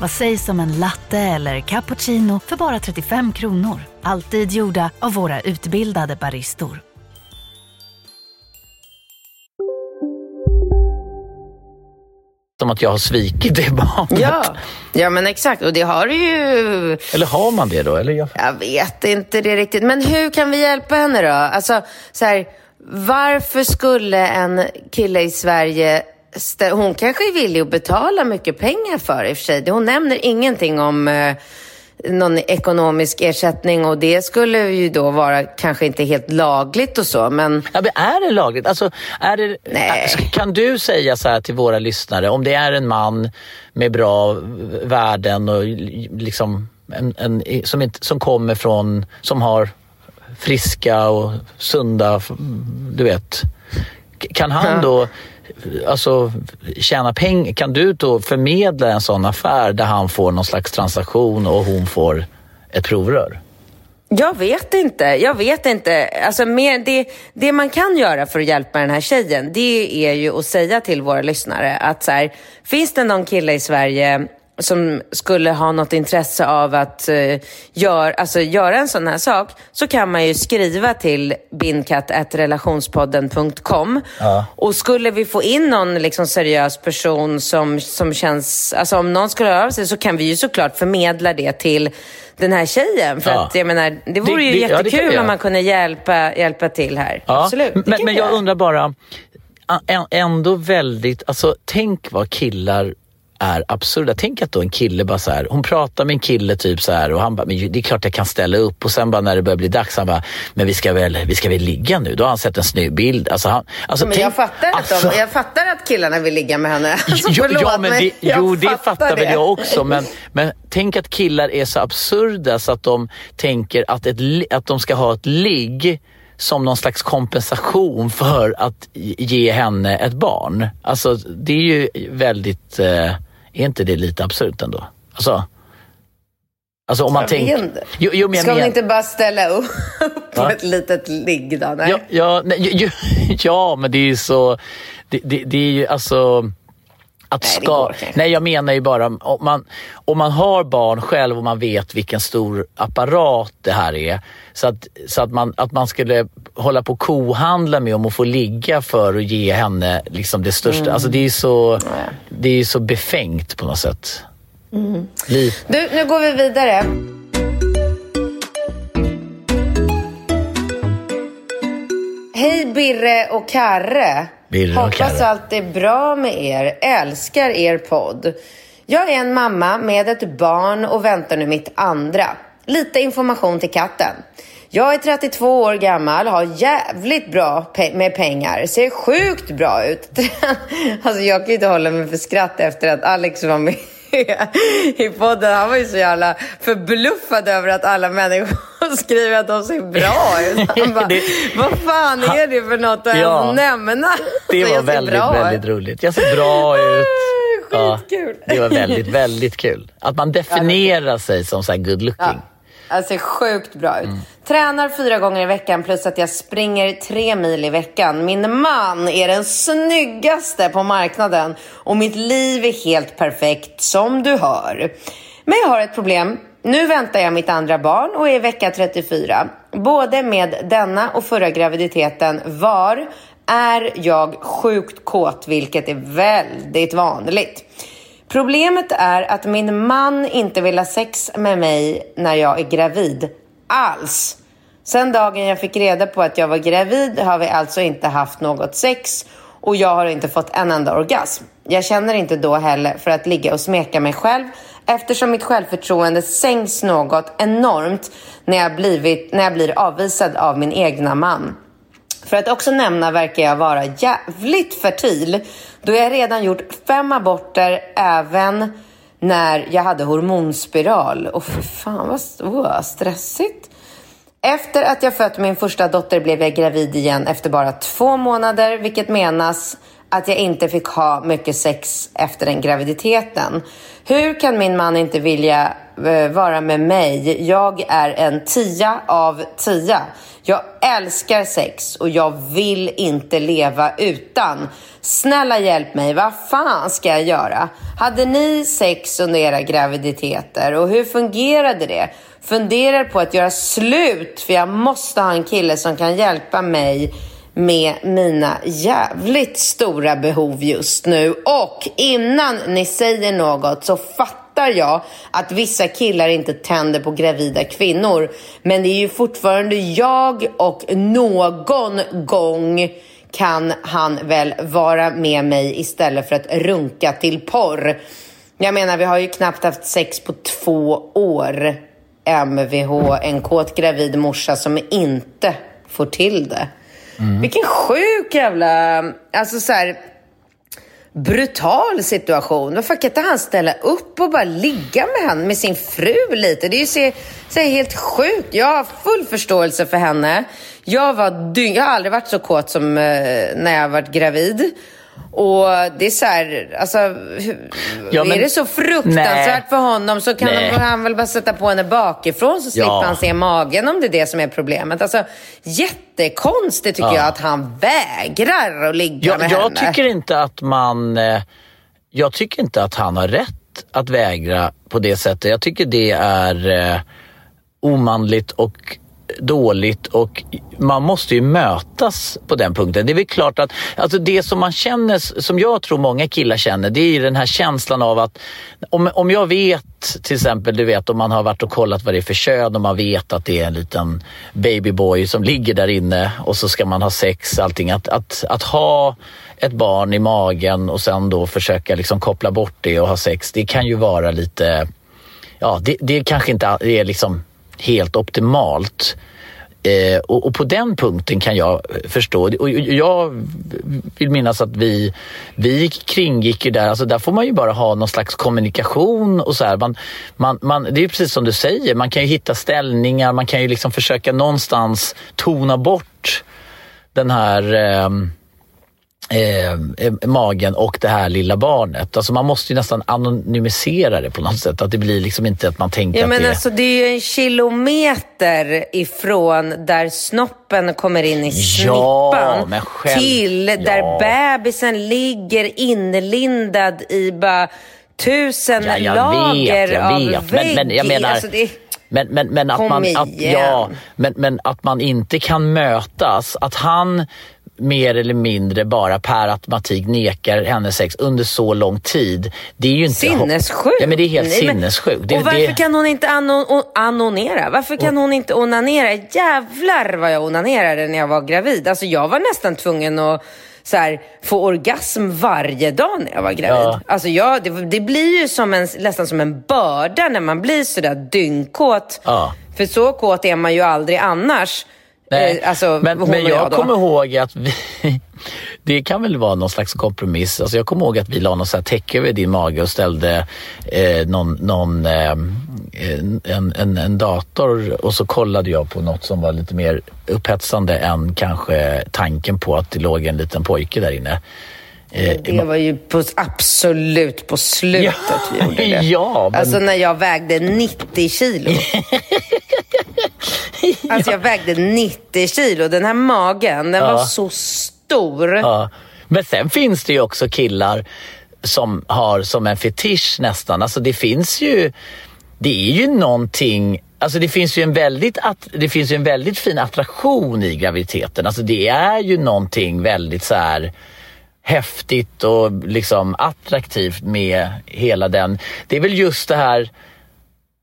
Vad sägs om en latte eller cappuccino för bara 35 kronor? Alltid gjorda av våra utbildade baristor. Som att jag har svikit det barnet. Ja, ja men exakt. Och det har du ju... Eller har man det då? Eller jag... Jag vet inte det riktigt. Men hur kan vi hjälpa henne då? Alltså, så här, varför skulle en kille i Sverige... Hon kanske är villig att betala mycket pengar för i och för sig. Hon nämner ingenting om eh, någon ekonomisk ersättning och det skulle ju då vara kanske inte helt lagligt och så, men... Ja, men är det lagligt? Alltså, är det, Nej. alltså, kan du säga så här till våra lyssnare, om det är en man med bra värden och liksom en, en, som, inte, som kommer från, som har friska och sunda, du vet. Kan han då alltså, tjäna pengar? Kan du då förmedla en sån affär där han får någon slags transaktion och hon får ett provrör? Jag vet inte. Jag vet inte. Alltså, mer, det, det man kan göra för att hjälpa den här tjejen, det är ju att säga till våra lyssnare att så här, finns det någon kille i Sverige som skulle ha något intresse av att eh, gör, alltså, göra en sån här sak så kan man ju skriva till bindkatt.relationspodden.com Ja. och skulle vi få in någon liksom, seriös person som, som känns, alltså om någon skulle höra av sig så kan vi ju såklart förmedla det till den här tjejen. För Ja. att jag menar, det vore Det- ju det- ja, det jättekul om man kunde hjälpa, hjälpa till här. Absolut. Men, men jag undrar bara, ändå väldigt, alltså tänk vad killar är absurda. Tänk att då en kille bara så här, hon pratar med en kille typ så här och han bara, men det är klart jag kan ställa upp och sen bara när det börjar bli dags, han bara, men vi ska väl, vi ska väl ligga nu? Då har han sett en snygg bild. Alltså, han, alltså, Men tänk- jag fattar, att alltså, de, jag fattar att killarna vill ligga med henne. [LAUGHS] Alltså, Jo, förlåt, ja, men det, jo, det fattar väl det. jag också. Men, men tänk att killar är så absurda så att de tänker att, ett, att de ska ha ett ligg som någon slags kompensation för att ge henne ett barn. Alltså det är ju väldigt, eh, är inte det lite absurt ändå? Alltså, alltså om man tänker... Jo, jo, men Ska hon men- inte bara ställa upp [LAUGHS] på Va? ett litet ligg då? Nej. Ja, ja, nej, ju, [LAUGHS] ja, men det är ju så... Det, det, det är ju alltså... Att Nej, ska, nej, jag menar ju bara om man, om man har barn själv och man vet vilken stor apparat det här är. Så att, så att, man, att man skulle hålla på och kohandla med om att få ligga för att ge henne liksom det största. Mm. Alltså det är ju så, det är så befängt på något sätt. Mm. Du, nu går vi vidare. Hej Birre och Karre. Hoppas allt är bra med er. Älskar er podd. Jag är en mamma med ett barn och väntar nu mitt andra. Lite information till katten. Jag är 32 år gammal, har jävligt bra pe- med pengar, ser sjukt bra ut. [LAUGHS] alltså jag kan ju inte hålla mig för skratt efter att Alex var med i podden. Han var ju så jävla förbluffad över att alla människor [LAUGHS] skriver att de ser bra ut. Han [LAUGHS] bara, Det- vad fan är det för något att Ja. ens nämna? Det [LAUGHS] var väldigt, väldigt ut. roligt. Jag ser bra ut. Skitkul. det var väldigt, väldigt kul. Att man definierar sig som så här good looking. Ja. Jag ser sjukt bra ut. Tränar fyra gånger i veckan plus att jag springer tre mil i veckan. Min man är den snyggaste på marknaden och mitt liv är helt perfekt som du hör. Men jag har ett problem. Nu väntar jag mitt andra barn och är i vecka 34. Både med denna och förra graviditeten var är jag sjukt kåt, vilket är väldigt vanligt. Problemet är att min man inte vill ha sex med mig när jag är gravid. Alls. Sen dagen jag fick reda på att jag var gravid har vi alltså inte haft något sex och jag har inte fått en enda orgasm. Jag känner inte då heller för att ligga och smeka mig själv eftersom mitt självförtroende sänks något enormt när jag, blivit, när jag blir avvisad av min egna man. För att också nämna verkar jag vara jävligt fertil då jag redan gjort fem aborter även när jag hade hormonspiral. Och för fan vad oh, stressigt. Efter att jag fött min första dotter blev jag gravid igen efter bara två månader vilket menas att jag inte fick ha mycket sex efter den graviditeten. Hur kan min man inte vilja Eh, vara med mig? Jag är en tia av tia. Jag älskar sex och jag vill inte leva utan. Snälla hjälp mig, vad fan ska jag göra? Hade ni sex under era graviditeter och hur fungerade det? Funderar på att göra slut för jag måste ha en kille som kan hjälpa mig med mina jävligt stora behov just nu. Och innan ni säger något så fattar jag att vissa killar inte tänder på gravida kvinnor. Men det är ju fortfarande jag och någon gång kan han väl vara med mig istället för att runka till porr. Jag menar, vi har ju knappt haft sex på två år. MVH, en kåt gravid morsa som inte får till det. Vilken sjuk jävla... Alltså så här, brutal situation. Varför kan inte han ställa upp och bara ligga med henne, med sin fru lite? Det är ju så, så helt sjukt. Jag har full förståelse för henne. Jag, var dyng, jag har aldrig varit så kåt som eh, när jag varit gravid. Och det är så här, alltså, Ja, men- är det så fruktansvärt Nej. för honom så kan Nej. han väl bara sätta på henne bakifrån så slipper Ja. han se magen om det är det som är problemet. Alltså, jättekonstigt tycker Ja. jag att han vägrar att ligga Jag, med jag henne. tycker inte att man... eh, Jag tycker inte att han har rätt att, att vägra på det sättet. Jag tycker det är eh, omanligt och dåligt och man måste ju mötas på den punkten. Det är väl klart att alltså det som man känner, som jag tror många killar känner, det är den här känslan av att om, om jag vet till exempel, du vet om man har varit och kollat vad det är för kön och man vet att det är en liten babyboy som ligger där inne och så ska man ha sex, allting. Att, att, att ha ett barn i magen och sen då försöka liksom koppla bort det och ha sex, det kan ju vara lite, ja det, det kanske inte är liksom helt optimalt. Eh, och, och, på den punkten kan jag förstå. Och jag vill minnas att vi, vi kringgick ju där, alltså där får man ju bara ha någon slags kommunikation och så här. Man, man, man, det är ju precis som du säger, man kan ju hitta ställningar, man kan ju liksom försöka någonstans tona bort den här eh, Eh, eh, magen och det här lilla barnet. Alltså man måste ju nästan anonymisera det på något sätt. Att det blir liksom inte att man tänker ja, att men det... Alltså, det är ju en kilometer ifrån där snoppen kommer in i snippan ja, själv... till ja. där bebisen ligger inlindad i bara tusen ja, jag lager vet, jag av vet. Men, men jag menar... Alltså, det... Men, men, men, att man, att, ja, men, men att man inte kan mötas. Att han mer eller mindre bara per automatik nekar henne sex under så lång tid. Det är ju inte... Sinnessjukt! Ja, men det är helt Nej, sinnessjukt. och varför det... kan hon inte anon anonera? Varför kan hon inte onanera? Jävlar vad jag onanerade när jag var gravid. Alltså jag var nästan tvungen att så här, få orgasm varje dag när jag var gravid. Ja. Alltså jag, det, det, blir ju som en, nästan som en börda när man blir sådär dyngkåt. Ja. För så kåt är man ju aldrig annars. Nej, eh, alltså, men, men jag, kommer ihåg att vi, [LAUGHS] det kan väl vara någon slags kompromiss. Alltså jag kommer ihåg att vi la något täcke över din mage och ställde eh, någon, någon eh, en, en, en, dator och så kollade jag på något som var lite mer upphetsande än kanske tanken på att det låg en liten pojke där inne. Eh, det var ju på, absolut på slutet ja, vi gjorde det. [LAUGHS] Ja, men... Alltså när jag vägde 90 kilo. [LAUGHS] [LAUGHS] Alltså jag vägde 90 kilo. Den här magen, den ja. var så stor. Ja. Men sen finns det ju också killar som har som en fetisch nästan. Alltså det finns ju, det är ju någonting Alltså det finns ju en väldigt, det finns ju en väldigt fin attraktion i graviditeten. Alltså det är ju någonting väldigt så här häftigt och liksom attraktivt med hela den. Det är väl just det här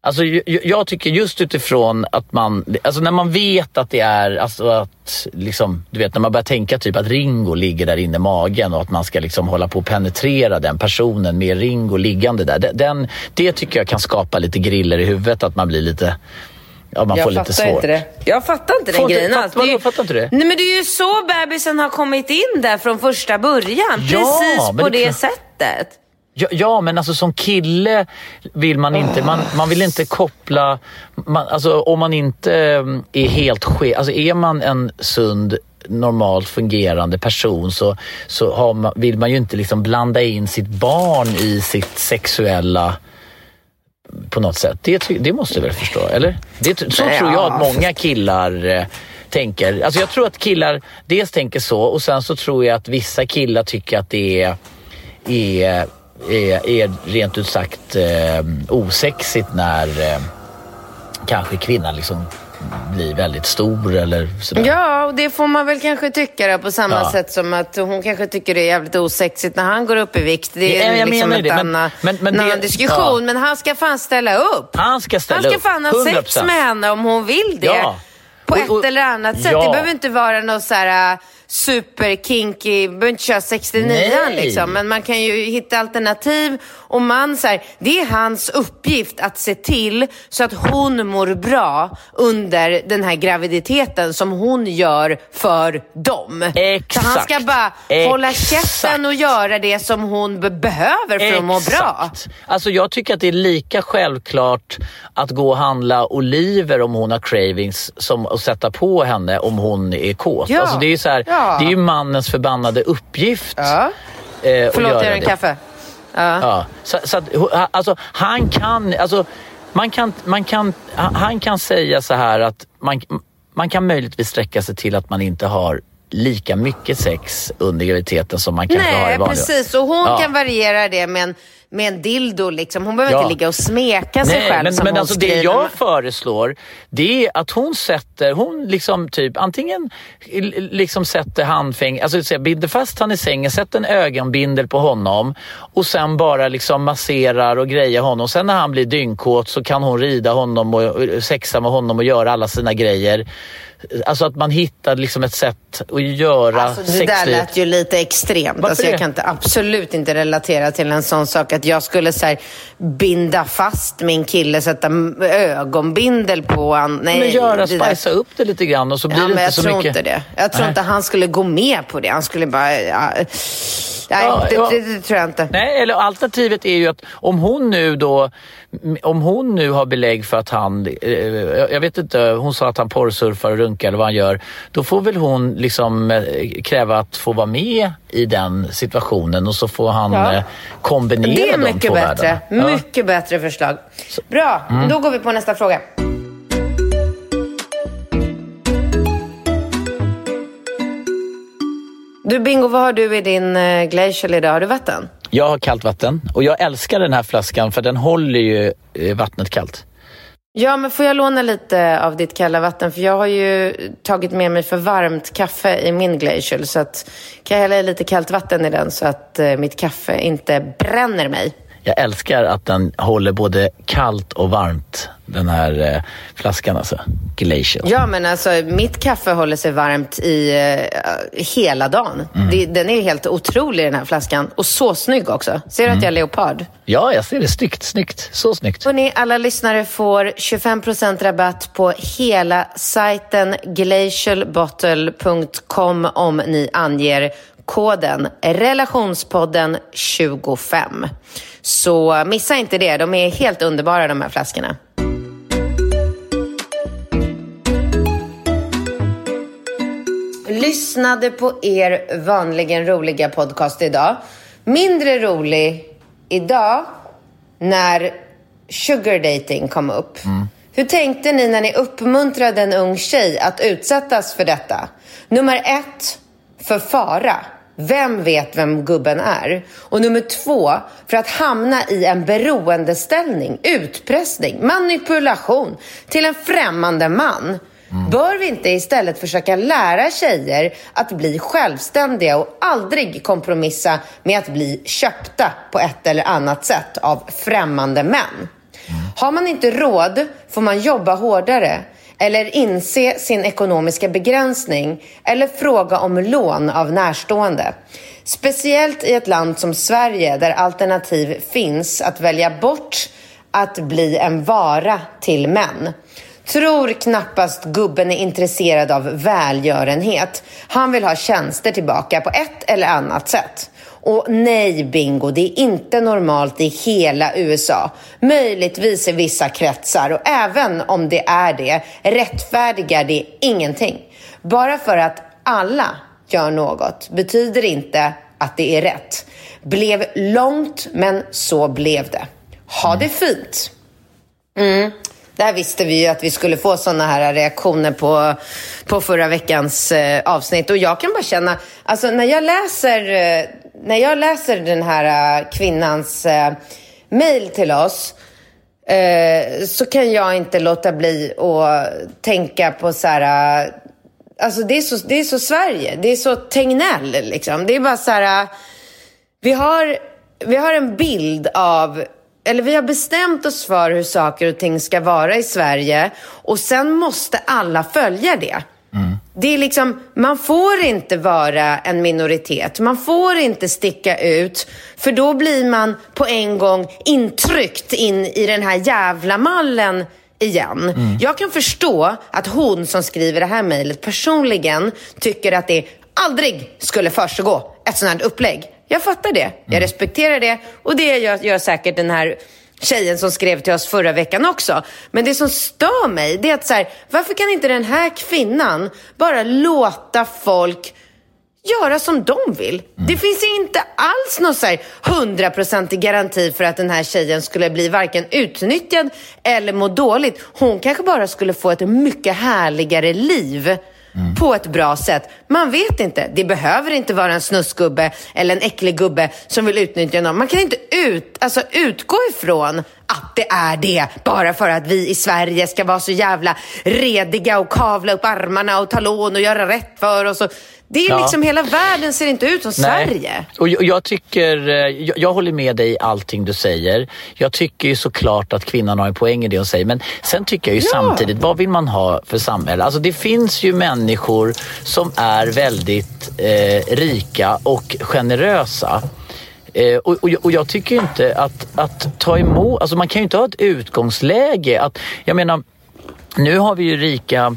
Alltså, jag tycker just utifrån att man, alltså när man vet att det är, alltså att liksom, du vet när man börjar tänka typ att Ringo ligger där inne i magen och att man ska liksom hålla på och penetrera den personen med Ringo liggande där. Den, det tycker jag kan skapa lite griller i huvudet, att man blir lite Ja, man jag får lite svårt. Inte det. Jag fattar inte den grejen alls. Vadå, fattar inte det? Nej, men det är ju så bebisen har kommit in där från första början. Ja, Precis på det, det sättet. Ja, ja, men alltså som kille vill man inte, man, man vill inte koppla, man, alltså om man inte mm, är helt skev, alltså är man en sund normalt fungerande person så, så man, vill man ju inte liksom blanda in sitt barn i sitt sexuella på något sätt. Det, det måste du väl förstå, eller? Det, så tror jag att många killar eh, tänker. Alltså jag tror att killar dels tänker så och sen så tror jag att vissa killar tycker att det är, är är, är rent ut sagt eh, osexigt när eh, kanske kvinnan liksom blir väldigt stor eller sådär. Ja, och det får man väl kanske tycka då, på samma ja. sätt som att hon kanske tycker det är jävligt osexigt när han går upp i vikt. Det är ja, liksom en annan, men, men, annan diskussion. Ja. Men han ska fan ställa upp. Han ska ställa upp. Han ska fan ha sex med henne om hon vill det. Ja. På ett och, och, eller annat sätt. Det behöver inte vara något så här superkinky, behöver inte köra 69 liksom, men man kan ju hitta alternativ och man så här, det är hans uppgift att se till så att hon mår bra under den här graviditeten som hon gör för dem. Exakt. Så han ska bara Exakt. hålla käften och göra det som hon behöver för att må bra. Alltså jag tycker att det är lika självklart att gå och handla oliver om hon har cravings som att sätta på henne om hon är kåt. Ja. Alltså det är så här, ja. det är ju mannens förbannade uppgift. Ja. Eh, Förlåt, jag gör en kaffe. Ja. ja. Så, så att, alltså, han kan, alltså, man kan, man kan, han kan säga så här att man, man kan möjligtvis sträcka sig till att man inte har lika mycket sex under graviditeten som man kanske har i Nej, vanliga precis. Och hon Ja. kan variera det med en, med en dildo. Liksom. Hon behöver Ja. inte ligga och smeka sig Nej, själv men, som men hon alltså det jag föreslår det är att hon sätter, hon liksom typ antingen liksom sätter handfäng, alltså så binder fast han i sängen, sätter en ögonbindel på honom och sen bara liksom masserar och grejer honom. Sen när han blir dyngkåt så kan hon rida honom och och sexa med honom och göra alla sina grejer. Alltså att man hittar liksom ett sätt att göra Alltså, det där sexlivet. lät ju lite extremt. Varför Alltså, det? jag kan inte, absolut inte relatera till en sån sak att jag skulle så här, binda fast min kille, sätta ögonbindel på han. Nej, men göra, spicea upp det lite grann och så blir Ja, det inte jag så tror mycket. inte det. Jag tror Nej. inte han skulle gå med på det. Han skulle bara... Ja, nej, Ja, det, ja. Det, det tror jag inte. Nej, eller alternativet är ju att om hon nu då, om hon nu har belägg för att han, eh, jag vet inte, hon sa att han porrsurfar och runkar eller vad han gör, då får väl hon liksom eh, kräva att få vara med i den situationen och så får han Ja. eh, kombinera Det är de mycket två bättre. världarna. Ja. Mm. Mycket bättre förslag. Bra, då går vi på nästa fråga. Du Bingo, vad har du i din uh, glacial idag? Har du vatten? Jag har kallt vatten och jag älskar den här flaskan för den håller ju eh, vattnet kallt. Ja, men får jag låna lite av ditt kalla vatten? För jag har ju tagit med mig för varmt kaffe i min glacial. Så att, kan jag hälla i lite kallt vatten i den så att eh, mitt kaffe inte bränner mig? Jag älskar att den håller både kallt och varmt, den här eh, flaskan alltså. Glacial. Ja, men alltså mitt kaffe håller sig varmt i eh, hela dagen. Det, den är helt otrolig den här flaskan. Och så snygg också. Ser du att jag är leopard? Ja, jag ser det. Snyggt, snyggt. Så snyggt. Hörrni, alla lyssnare får 25% rabatt på hela sajten glacialbottle.com om ni anger koden relationspodden 25. Så missa inte det. De är helt underbara de här flaskorna. Lyssnade på er vanligen roliga podcast idag. Mindre rolig idag när sugar dating kom upp. Hur tänkte ni när ni uppmuntrade en ung tjej att utsättas för detta? Nummer ett, för fara. Vem vet vem gubben är? Och nummer två, för att hamna i en beroendeställning, utpressning, manipulation till en främmande man. Bör vi inte istället försöka lära tjejer att bli självständiga och aldrig kompromissa med att bli köpta på ett eller annat sätt av främmande män? Har man inte råd får man jobba hårdare eller inse sin ekonomiska begränsning eller fråga om lån av närstående. Speciellt i ett land som Sverige där alternativ finns att välja bort att bli en vara till män. Tror knappast gubben är intresserad av välgörenhet. Han vill ha tjänster tillbaka på ett eller annat sätt. Och nej, bingo, det är inte normalt i hela USA. Möjligtvis i vissa kretsar och även om det är det rättfärdigar det ingenting. Bara för att alla gör något betyder inte att det är rätt. Blev långt, men så blev det. Ha det fint! Mm. Där visste vi ju att vi skulle få såna här reaktioner på, på förra veckans eh, avsnitt. Och jag kan bara känna, alltså när jag läser, eh, när jag läser den här äh, kvinnans äh, mail till oss äh, så kan jag inte låta bli att tänka på så här... Äh, Alltså det är, så, det är så Sverige, det är så Tegnell liksom. Det är bara så här... Äh, vi har, vi har en bild av, eller vi har bestämt oss för hur saker och ting ska vara i Sverige och sen måste alla följa det. Det är liksom, man får inte vara en minoritet. Man får inte sticka ut. För då blir man på en gång intryckt in i den här jävla mallen igen. Jag kan förstå att hon som skriver det här mejlet personligen tycker att det aldrig skulle försiggå ett sånt här upplägg. Jag fattar det. Jag respekterar det. Och det gör, gör säkert den här tjejen som skrev till oss förra veckan också. Men det som stör mig, det är att så här, varför kan inte den här kvinnan bara låta folk göra som de vill. Det finns inte alls någon så här hundraprocentig garanti för att den här tjejen skulle bli varken utnyttjad eller må dåligt. Hon kanske bara skulle få ett mycket härligare liv mm. på ett bra sätt. Man vet inte. Det behöver inte vara en snuskgubbe eller en äcklig gubbe som vill utnyttja någon. Man kan inte ut, alltså, utgå ifrån att det är det bara för att vi i Sverige ska vara så jävla rediga och kavla upp armarna och ta lån och göra rätt för oss. Och det är ja. liksom, hela världen ser inte ut som Nej. Sverige. Och jag, jag tycker, eh, jag, jag, håller med dig i allting du säger. Jag tycker ju såklart att kvinnan har en poäng i det hon säger. Men sen tycker jag ju ja. samtidigt, vad vill man ha för samhälle? Alltså det finns ju människor som är väldigt eh, rika och generösa. Eh, och, och, och, jag tycker inte att, att ta emot, alltså man kan ju inte ha ett utgångsläge att, jag menar nu har vi ju rika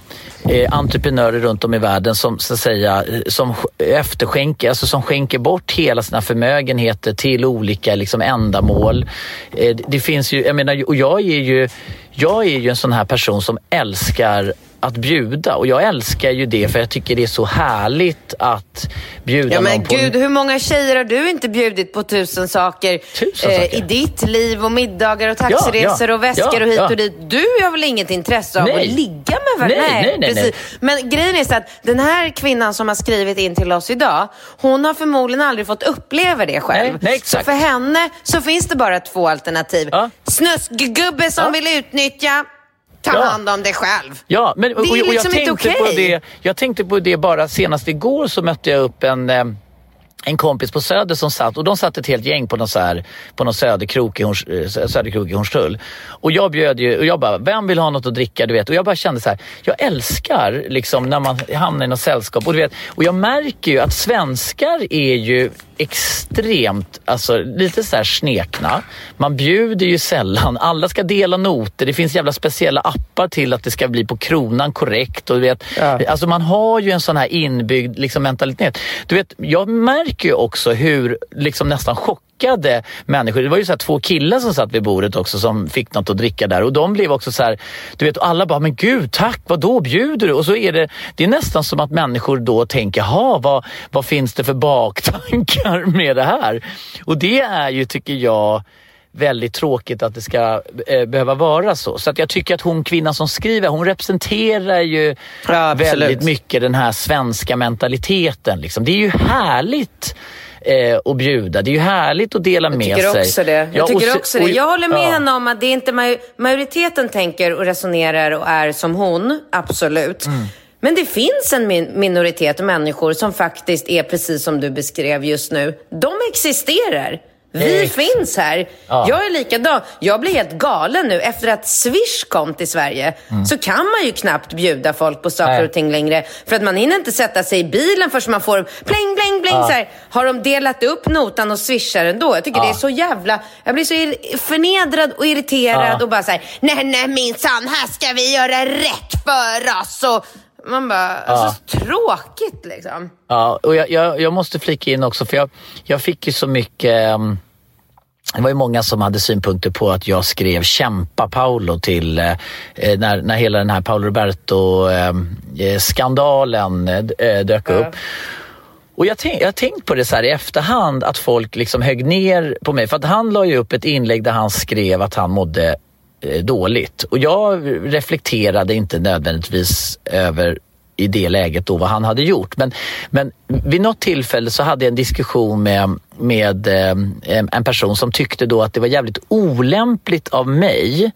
eh, entreprenörer runt om i världen som så att säga eh, som efterskänker, alltså som skänker bort hela sina förmögenheter till olika liksom, ändamål. Eh, det finns ju, jag menar, och jag är ju jag är ju en sån här person som älskar att bjuda och jag älskar ju det för jag tycker det är så härligt att bjuda ja, men någon på... Gud, hur många tjejer har du inte bjudit på tusen saker, tusen eh, i ditt liv och middagar och taxiresor ja, ja, och väskor och hit och dit. Du har väl inget intresse av nej. att ligga med varandra? Nej, nej, nej, nej, Men grejen är så att den här kvinnan som har skrivit in till oss idag, hon har förmodligen aldrig fått uppleva det själv. Nej, nej, exakt. Så för henne så finns det bara två alternativ. Ja. Snuskgubbe som vill utnyttja Ta ja. hand om dig själv. Ja, men, det är och, och, liksom jag inte okej. Okay. jag tänkte på det bara senast igår så mötte jag upp en eh, en kompis på Söder som satt och de satt ett helt gäng på någon, så här, på någon söderkrok i, Horns, eh, söderkrok i Hornstull. Och jag bjöd ju, och jag bara, vem vill ha något att dricka? Du vet. Och jag bara kände så här, jag älskar liksom när man hamnar i något sällskap. Och, du vet, och jag märker ju att svenskar är ju extremt, alltså lite så här snekna. Man bjuder ju sällan, alla ska dela noter. Det finns jävla speciella appar till att det ska bli på kronan korrekt. Och du vet, ja. Alltså man har ju en sån här inbyggd liksom, mentalitet. Du vet, jag märker ju också hur liksom nästan chockade människor. Det var ju så två killar som satt vid bordet också som fick något att dricka där och de blev också så här, du vet, alla bara, men gud, tack, vad då bjuder du? Och så är det, det är nästan som att människor då tänker, ha vad, vad finns det för baktankar [LAUGHS] med det här? Och det är ju, tycker jag, väldigt tråkigt att det ska eh, behöva vara så. Så att jag tycker att hon kvinnan som skriver, hon representerar ju ja, väldigt mycket den här svenska mentaliteten. Liksom. Det är ju härligt eh, och bjuda. Det är ju härligt att dela med sig. Jag tycker också det. Jag, ja, tycker också det. jag håller med ja. henne om att det är inte maj majoriteten tänker och resonerar och är som hon, absolut. Mm. Men det finns en min minoritet människor som faktiskt är precis som du beskrev just nu. De existerar. Vi Ex. finns här. Ja. Jag är likadan. Jag blir helt galen nu. Efter att Swish kom till Sverige mm. så kan man ju knappt bjuda folk på saker Nej. och ting längre. För att man hinner inte sätta sig i bilen förrän man får pling, pling, pling. Ja. Så här. Har de delat upp notan och swishar ändå? Jag tycker ja. det är så jävla... Jag blir så förnedrad och irriterad och bara så här, nej, nej minsann, här ska vi göra rätt för oss. Och man bara, alltså ja. tråkigt liksom. Ja, och jag, jag, jag, måste flika in också för jag, jag fick ju så mycket um... Det var ju många som hade synpunkter på att jag skrev Kämpa Paolo till eh, eh när, när hela den här Paolo Roberto-skandalen eh, eh, dök upp. Och jag, tänk, jag har tänkt på det så i efterhand att folk liksom högg ner på mig. För att han la ju upp ett inlägg där han skrev att han mådde Eh, Eh, dåligt. Och jag reflekterade inte nödvändigtvis över i det läget då vad han hade gjort. Men, men vid något tillfälle så hade jag en diskussion med, med eh, en person som tyckte då att det var jävligt olämpligt av mig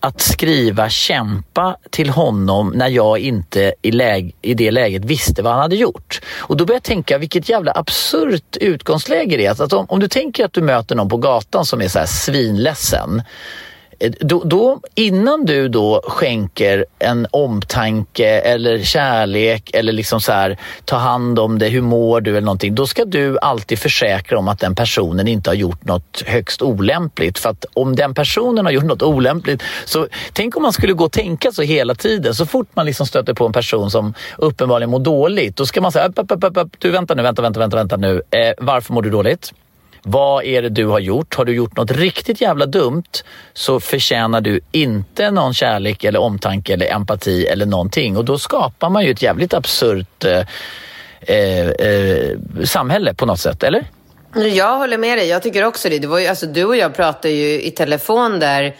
att skriva kämpa till honom när jag inte i, läge, i det läget visste vad han hade gjort. Och då började jag tänka vilket jävla absurt utgångsläge det är. Att om, om du tänker att du möter någon på gatan som är så här svinledsen då, då, innan du då skänker en omtanke eller kärlek eller liksom så här, ta hand om det, hur mår du eller någonting. Då ska du alltid försäkra om att den personen inte har gjort något högst olämpligt. För att om den personen har gjort något olämpligt så tänk om man skulle gå och tänka så hela tiden. Så fort man liksom stöter på en person som uppenbarligen mår dåligt, då ska man säga, upp, upp, upp, upp, du vänta nu, vänta, vänta, vänta, vänta nu. Eh, varför mår du dåligt? Vad är det du har gjort? Har du gjort något riktigt jävla dumt så förtjänar du inte någon kärlek eller omtanke eller empati eller någonting. Och då skapar man ju ett jävligt absurt eh, eh, eh samhälle på något sätt, eller? Jag håller med dig. Jag tycker också det. det var ju, alltså, du och jag pratade ju i telefon där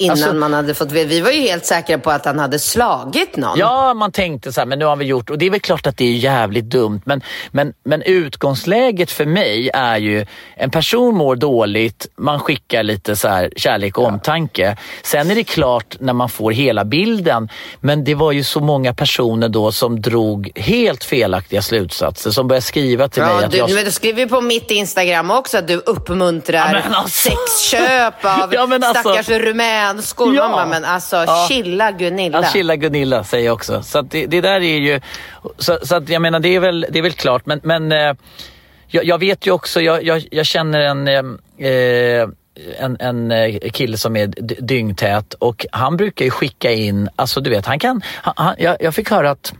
Innan Alltså- man hade fått veta. Vi var ju helt säkra på att han hade slagit någon. Ja, man tänkte så här, men nu har vi gjort, och det är väl klart att det är jävligt dumt, men, men, men utgångsläget för mig är ju, en person mår dåligt, man skickar lite så här kärlek och omtanke. Sen är det klart när man får hela bilden, men det var ju så många personer då som drog helt felaktiga slutsatser, som började skriva till mig Ja, att du, jag... men du skriver ju på mitt Instagram också att du uppmuntrar Ja, alltså. sexköp av [LAUGHS] Ja, men alltså. stackars rumänskor. Ja. Men alltså Ja. chilla Gunilla. Ja, chilla Gunilla säger jag också. Så det, det där är ju... Så, så att jag menar, det är väl, det är väl klart. Men, men eh, jag, jag vet ju också, jag, jag, jag känner en, eh, eh, en, en eh, kille som är dyngtät och han brukar ju skicka in, alltså du vet, han kan... Han, han, jag, jag fick höra att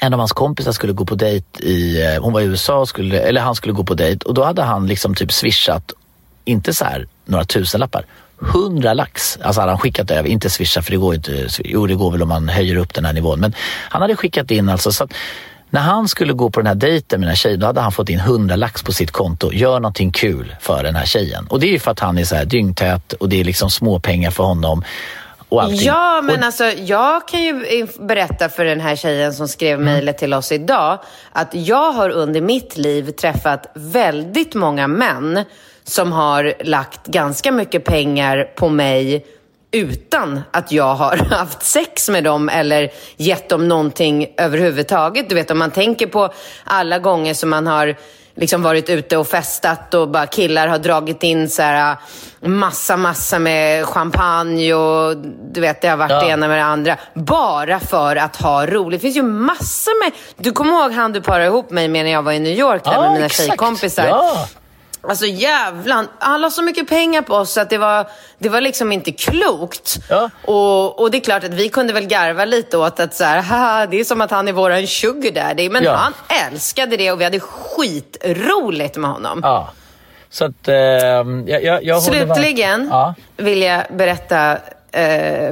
en av hans kompisar skulle gå på dejt i, hon var i USA, skulle, eller han skulle gå på dejt och då hade han liksom typ swishat, inte så här några tusenlappar, hundra lax. Alltså hade han skickat över, inte swisha för det går inte, jo det går väl om man höjer upp den här nivån. Men han hade skickat in alltså så att när han skulle gå på den här dejten med den här tjejen, då hade han fått in hundra lax på sitt konto. Gör någonting kul för den här tjejen. Och det är ju för att han är så här dyngtät och det är liksom småpengar för honom. Ja, men alltså jag kan ju berätta för den här tjejen som skrev Mm. mejlet till oss idag att jag har under mitt liv träffat väldigt många män som har lagt ganska mycket pengar på mig utan att jag har [LAUGHS] haft sex med dem eller gett dem någonting överhuvudtaget. Du vet, om man tänker på alla gånger som man har liksom varit ute och festat och bara killar har dragit in så här massa, massa med champagne och du vet, det har varit Ja. det ena med det andra. Bara för att ha roligt. Det finns ju massor med... Du kommer ihåg han du parade ihop mig med när jag var i New York där med mina exakt. tjejkompisar? Ja. Alltså jävlan, alla har så mycket pengar på oss så att det var, det var liksom inte klokt. Ja. Och, och det är klart att vi kunde väl garva lite åt att så här, haha, det är som att han är våran sugar daddy. Men Ja. han älskade det och vi hade skitroligt med honom. Ja. Så att eh, jag, jag, jag håller var- Slutligen Ja. vill jag berätta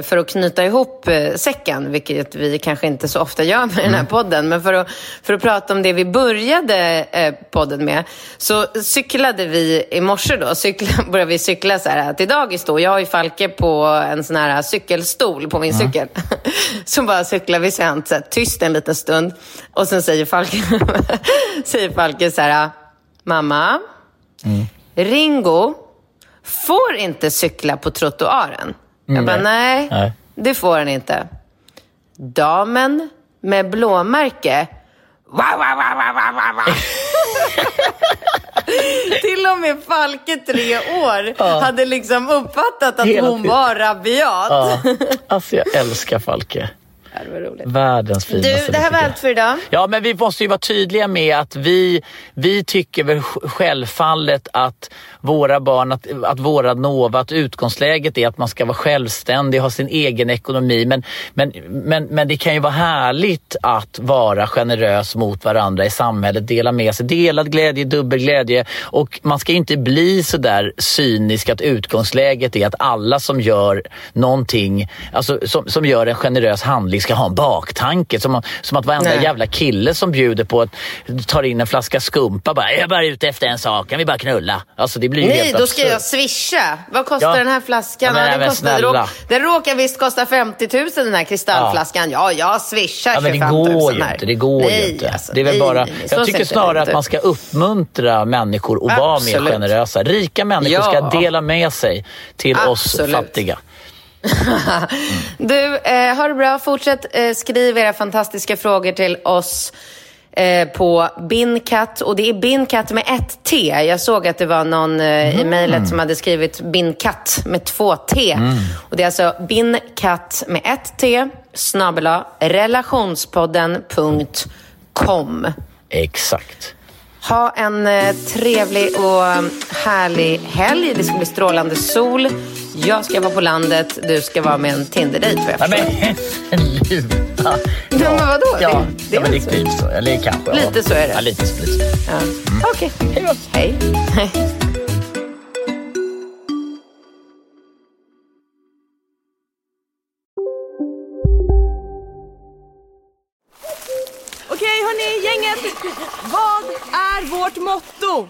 för att knyta ihop eh, säcken, vilket vi kanske inte så ofta gör med den Mm. här podden, men för att, för att prata om det vi började eh, podden med, så cyklade vi i morse då, cykla, [LAUGHS] började vi cykla så här till dagis då. Jag har ju Falke på en sån här cykelstol på min cykel. [LAUGHS] så bara cyklar vi sen så här, tyst en liten stund och sen säger Falke, [LAUGHS] säger Falke så här, mamma, Ringo får inte cykla på trottoaren. Jag bara, nej, Nej. det får han inte. Damen med blåmärke. Wow, wow, wow, wow, wow, wow. Till och med Falke, tre år, hade liksom uppfattat att Hela hon tiden. var rabiat. Ja. [LAUGHS] Alltså jag älskar Falke. Det var roligt. Världens finaste. Du, det här var allt för idag. Ja, men vi måste ju vara tydliga med att vi, vi tycker väl sj- självfallet att våra barn, att, att våra Nova, att utgångsläget är att man ska vara självständig, ha sin egen ekonomi. Men, men, men, men det kan ju vara härligt att vara generös mot varandra i samhället, dela med sig. Delad glädje, dubbel glädje. Och man ska inte bli så där cynisk att utgångsläget är att alla som gör någonting, alltså som, som gör en generös handling ska ha en baktanke. Som, som att varenda Nej. jävla kille som bjuder på att tar in en flaska skumpa bara, jag är bara ute efter en sak, kan vi bara knulla? Alltså det blir ju Nej, helt då ska absurt. jag swisha. Vad kostar Ja. den här flaskan? Ja, men Ja, den, kostar, råk, den råkar visst kosta 50 000 den här kristallflaskan. Ja, jag swishar Ja, men 25 det 000 går ju här. inte. Det går nej, ju inte. Alltså, det är väl nej, bara, nej, jag tycker snarare att man ska uppmuntra människor att vara mer Absolut. generösa. Rika människor Ja. ska dela med sig till oss Absolut. [LAUGHS] Du, eh, ha det bra. Fortsätt eh, skriv era fantastiska frågor till oss eh, på Binkat. Och det är Binkat med ett T. Jag såg att det var någon eh, i mejlet som hade skrivit Binkat med två T. Och det är alltså Binkat med ett T snabela relationspodden.com. Exakt. Ha en eh, trevlig och härlig helg. Det ska bli strålande sol. Jag ska vara på landet. Du ska vara med en Tinder-dejt vad jag Nej, förstår. men sluta. Ja, men [LAUGHS] vadå? Ja, Det- det ja, är men det är typ så. Eller kanske. Lite så är det. Ja, lite så. Lite så. Ja. Okej. Hej då. Hej. Okej hörni, gänget. Vad är vårt motto?